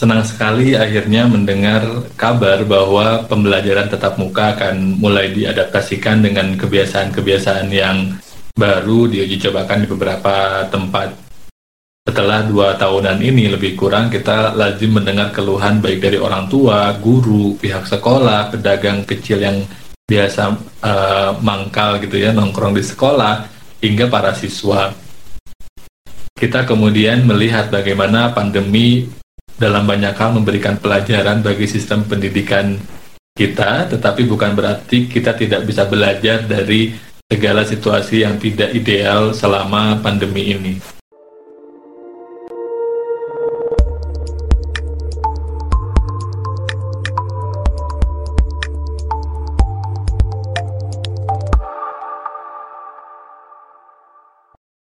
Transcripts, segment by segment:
Senang sekali akhirnya mendengar kabar bahwa pembelajaran tetap muka akan mulai diadaptasikan dengan kebiasaan-kebiasaan yang baru diuji cobakan di beberapa tempat. Setelah dua tahunan ini lebih kurang kita lazim mendengar keluhan baik dari orang tua, guru, pihak sekolah, pedagang kecil yang biasa uh, mangkal gitu ya nongkrong di sekolah hingga para siswa. Kita kemudian melihat bagaimana pandemi dalam banyak hal memberikan pelajaran bagi sistem pendidikan kita, tetapi bukan berarti kita tidak bisa belajar dari segala situasi yang tidak ideal selama pandemi ini.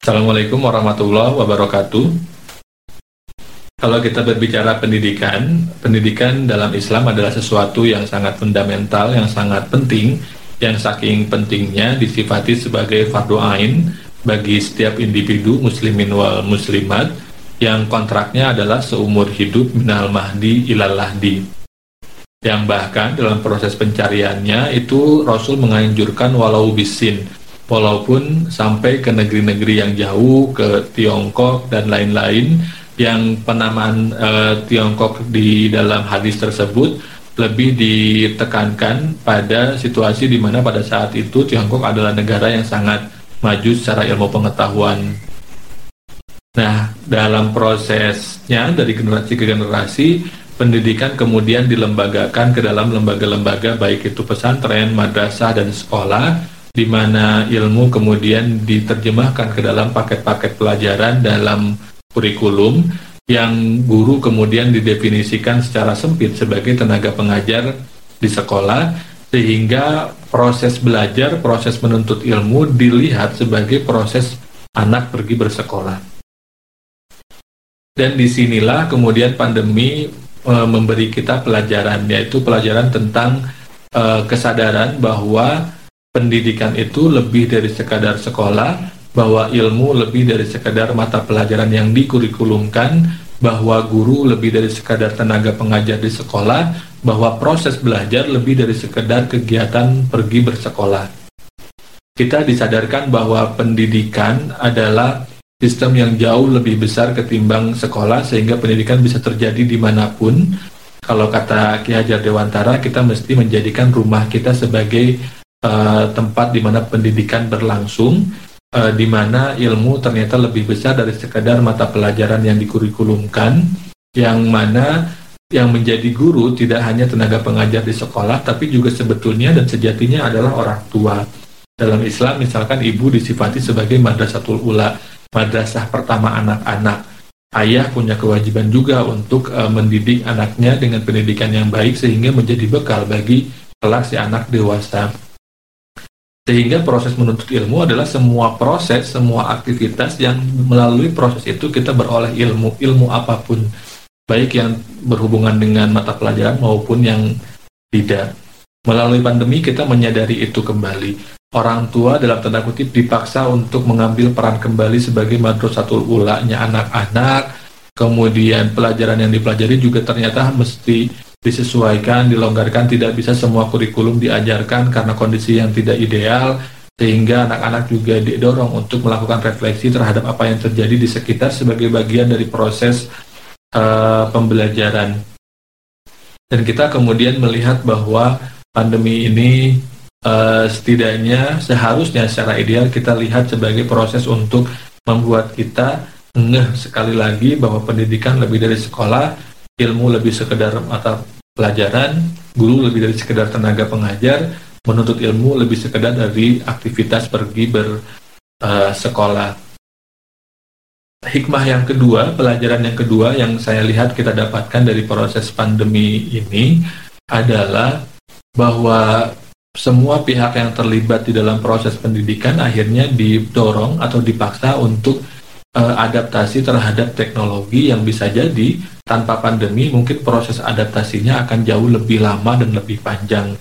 Assalamualaikum warahmatullahi wabarakatuh. Kalau kita berbicara pendidikan, pendidikan dalam Islam adalah sesuatu yang sangat fundamental, yang sangat penting, yang saking pentingnya disifati sebagai fardu ain bagi setiap individu muslimin wal muslimat yang kontraknya adalah seumur hidup minal mahdi ilal lahdi. Yang bahkan dalam proses pencariannya itu Rasul menganjurkan walau bisin, walaupun sampai ke negeri-negeri yang jauh, ke Tiongkok dan lain-lain, yang penamaan uh, Tiongkok di dalam hadis tersebut lebih ditekankan pada situasi di mana pada saat itu Tiongkok adalah negara yang sangat maju secara ilmu pengetahuan. Nah, dalam prosesnya dari generasi ke generasi, pendidikan kemudian dilembagakan ke dalam lembaga-lembaga baik itu pesantren, madrasah dan sekolah di mana ilmu kemudian diterjemahkan ke dalam paket-paket pelajaran dalam kurikulum yang guru kemudian didefinisikan secara sempit sebagai tenaga pengajar di sekolah sehingga proses belajar, proses menuntut ilmu dilihat sebagai proses anak pergi bersekolah. Dan di sinilah kemudian pandemi e, memberi kita pelajaran, yaitu pelajaran tentang e, kesadaran bahwa pendidikan itu lebih dari sekadar sekolah, bahwa ilmu lebih dari sekadar mata pelajaran yang dikurikulumkan, bahwa guru lebih dari sekadar tenaga pengajar di sekolah, bahwa proses belajar lebih dari sekadar kegiatan pergi bersekolah. Kita disadarkan bahwa pendidikan adalah sistem yang jauh lebih besar ketimbang sekolah sehingga pendidikan bisa terjadi di mana pun. Kalau kata Ki Hajar Dewantara, kita mesti menjadikan rumah kita sebagai uh, tempat di mana pendidikan berlangsung uh, di mana ilmu ternyata lebih besar dari sekadar mata pelajaran yang dikurikulumkan, yang mana yang menjadi guru tidak hanya tenaga pengajar di sekolah, tapi juga sebetulnya dan sejatinya adalah orang tua. Dalam Islam, misalkan ibu disifati sebagai madrasatul ula, madrasah pertama anak-anak. Ayah punya kewajiban juga untuk uh, mendidik anaknya dengan pendidikan yang baik sehingga menjadi bekal bagi kelas si anak dewasa. Sehingga proses menuntut ilmu adalah semua proses, semua aktivitas yang melalui proses itu kita beroleh ilmu, ilmu apa pun. Baik yang berhubungan dengan mata pelajaran maupun yang tidak. Melalui pandemi kita menyadari itu kembali. Orang tua dalam tanda kutip dipaksa untuk mengambil peran kembali sebagai madrasatul ulanya anak-anak. Kemudian pelajaran yang dipelajari juga ternyata mesti disesuaikan, dilonggarkan, tidak bisa semua kurikulum diajarkan karena kondisi yang tidak ideal, sehingga anak-anak juga didorong untuk melakukan refleksi terhadap apa yang terjadi di sekitar sebagai bagian dari proses uh, pembelajaran. Dan kita kemudian melihat bahwa pandemi ini uh, setidaknya seharusnya secara ideal kita lihat sebagai proses untuk membuat kita ngeh sekali lagi bahwa pendidikan lebih dari sekolah ilmu lebih sekedar mata pelajaran, guru lebih dari sekedar tenaga pengajar, menuntut ilmu lebih sekedar dari aktivitas pergi bersekolah. Uh, Hikmah yang kedua, pelajaran yang kedua yang saya lihat kita dapatkan dari proses pandemi ini adalah bahwa semua pihak yang terlibat di dalam proses pendidikan akhirnya didorong atau dipaksa untuk uh, adaptasi terhadap teknologi yang bisa jadi tanpa pandemi mungkin proses adaptasinya akan jauh lebih lama dan lebih panjang.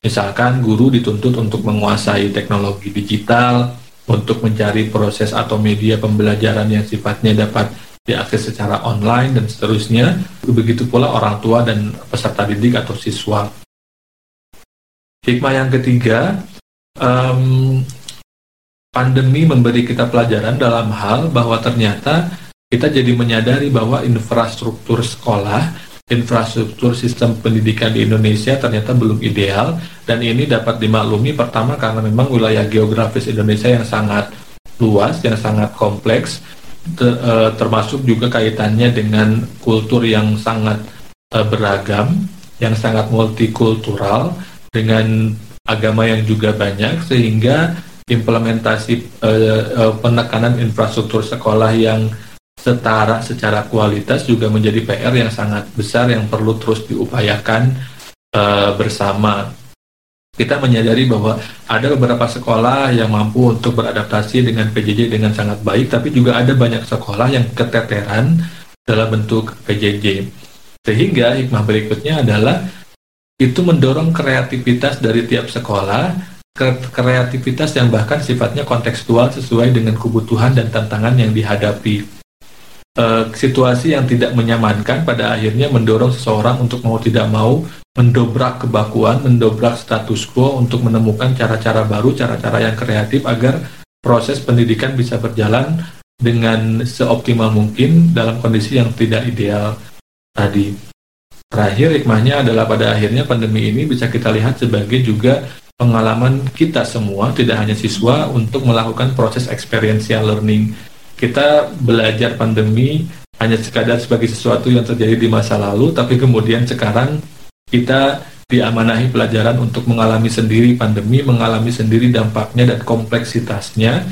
Misalkan guru dituntut untuk menguasai teknologi digital, untuk mencari proses atau media pembelajaran yang sifatnya dapat diakses secara online dan seterusnya. Begitu pula orang tua dan peserta didik atau siswa. Hikmah yang ketiga, um, pandemi memberi kita pelajaran dalam hal bahwa ternyata kita jadi menyadari bahwa infrastruktur sekolah, infrastruktur sistem pendidikan di Indonesia ternyata belum ideal dan ini dapat dimaklumi pertama karena memang wilayah geografis Indonesia yang sangat luas, yang sangat kompleks ter, uh, termasuk juga kaitannya dengan kultur yang sangat uh, beragam, yang sangat multikultural dengan agama yang juga banyak sehingga implementasi uh, uh, penekanan infrastruktur sekolah yang setara secara kualitas juga menjadi PR yang sangat besar yang perlu terus diupayakan uh, bersama kita menyadari bahwa ada beberapa sekolah yang mampu untuk beradaptasi dengan PJJ dengan sangat baik, tapi juga ada banyak sekolah yang keteteran dalam bentuk PJJ. Sehingga hikmah berikutnya adalah itu mendorong kreativitas dari tiap sekolah, kreativitas yang bahkan sifatnya kontekstual sesuai dengan kebutuhan dan tantangan yang dihadapi. E, situasi yang tidak menyamankan pada akhirnya mendorong seseorang untuk mau tidak mau mendobrak kebakuan, mendobrak status quo untuk menemukan cara-cara baru, cara-cara yang kreatif agar proses pendidikan bisa berjalan dengan seoptimal mungkin dalam kondisi yang tidak ideal tadi. Terakhir, hikmahnya adalah pada akhirnya pandemi ini bisa kita lihat sebagai juga pengalaman kita semua, tidak hanya siswa, untuk melakukan proses experiential learning. Kita belajar pandemi hanya sekadar sebagai sesuatu yang terjadi di masa lalu, tapi kemudian sekarang kita diamanahi pelajaran untuk mengalami sendiri pandemi, mengalami sendiri dampaknya dan kompleksitasnya,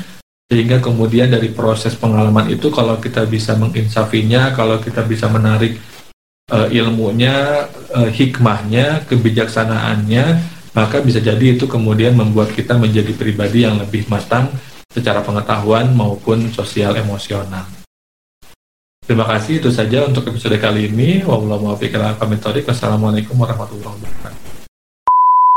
sehingga kemudian dari proses pengalaman itu kalau kita bisa menginsafinya, kalau kita bisa menarik uh, ilmunya, uh, hikmahnya, kebijaksanaannya, maka bisa jadi itu kemudian membuat kita menjadi pribadi yang lebih matang secara pengetahuan maupun sosial emosional. Terima kasih itu saja untuk episode kali ini. Wassalamualaikum warahmatullahi wabarakatuh.